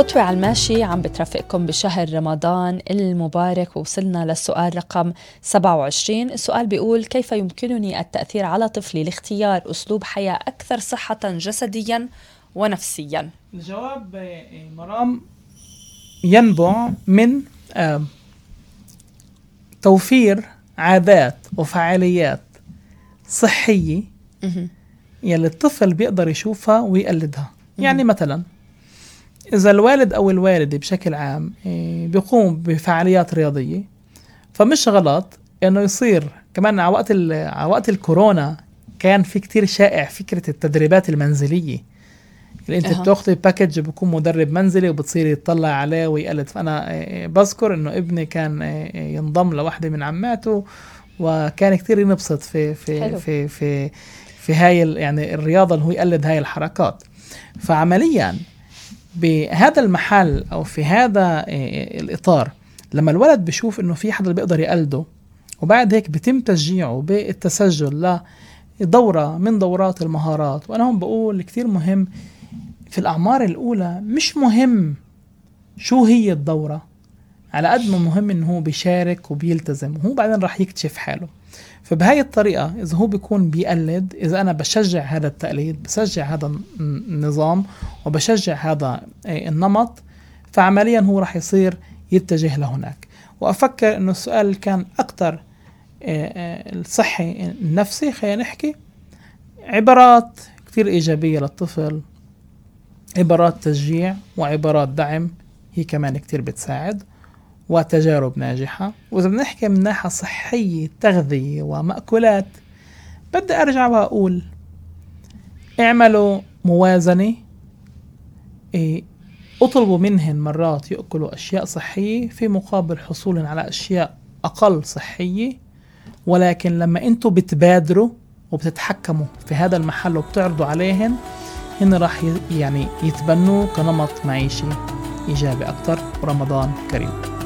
خطوة على الماشي عم بترافقكم بشهر رمضان المبارك. ووصلنا للسؤال رقم 27 السؤال بيقول كيف يمكنني التأثير على طفلي لاختيار أسلوب حياة أكثر صحة جسديا ونفسيا؟ الجواب آه، مرام ينبع من توفير عادات وفعاليات صحية يلي الطفل بيقدر يشوفها ويقلدها. يعني مثلا إذا الوالد أو الوالدة بشكل عام إيه، بيقوم بفعاليات رياضية فمش غلط إنه يصير كمان على وقت على وقت الكورونا كان في كتير شائع فكرة التدريبات المنزلية اللي أنت أه. بتاخذي باكج بكون مدرب منزلي وبتصيري تطلع عليه ويقلد فأنا إيه، بذكر إنه ابني كان إيه، ينضم لوحده من عماته وكان كتير ينبسط في في حلو. في في في هاي يعني الرياضة اللي هو يقلد هاي الحركات فعمليا بهذا المحل أو في هذا آه، الإطار لما الولد بيشوف إنه في حدا بيقدر يقلده وبعد هيك بتم تشجيعه بالتسجل لدورة من دورات المهارات. وأنا هون بقول كتير مهم في الأعمار الأولى مش مهم شو هي الدورة على قد ما مهم إنه هو بيشارك وبيلتزم وهو بعدين راح يكتشف حاله. فبهاي الطريقة إذا هو بيكون بيقلد إذا أنا بشجع هذا التقليد بشجع هذا النظام وبشجع هذا آه، النمط فعمليا هو راح يصير يتجه لهناك. وأفكر أنه السؤال كان أكثر آه، آه، الصحي النفسي خلينا نحكي عبارات كثير إيجابية للطفل عبارات تشجيع وعبارات دعم هي كمان كثير بتساعد. وتجارب ناجحة. وإذا بنحكي من ناحية صحية تغذية ومأكولات بدي أرجع وأقول اعملوا موازنة. إيه اطلبوا منهن مرات يأكلوا أشياء صحية في مقابل حصول على أشياء أقل صحية. ولكن لما أنتوا بتبادروا وبتتحكموا في هذا المحل وبتعرضوا عليهن هن راح يعني يتبنوا كنمط معيشي إيجابي أكتر. ورمضان كريم.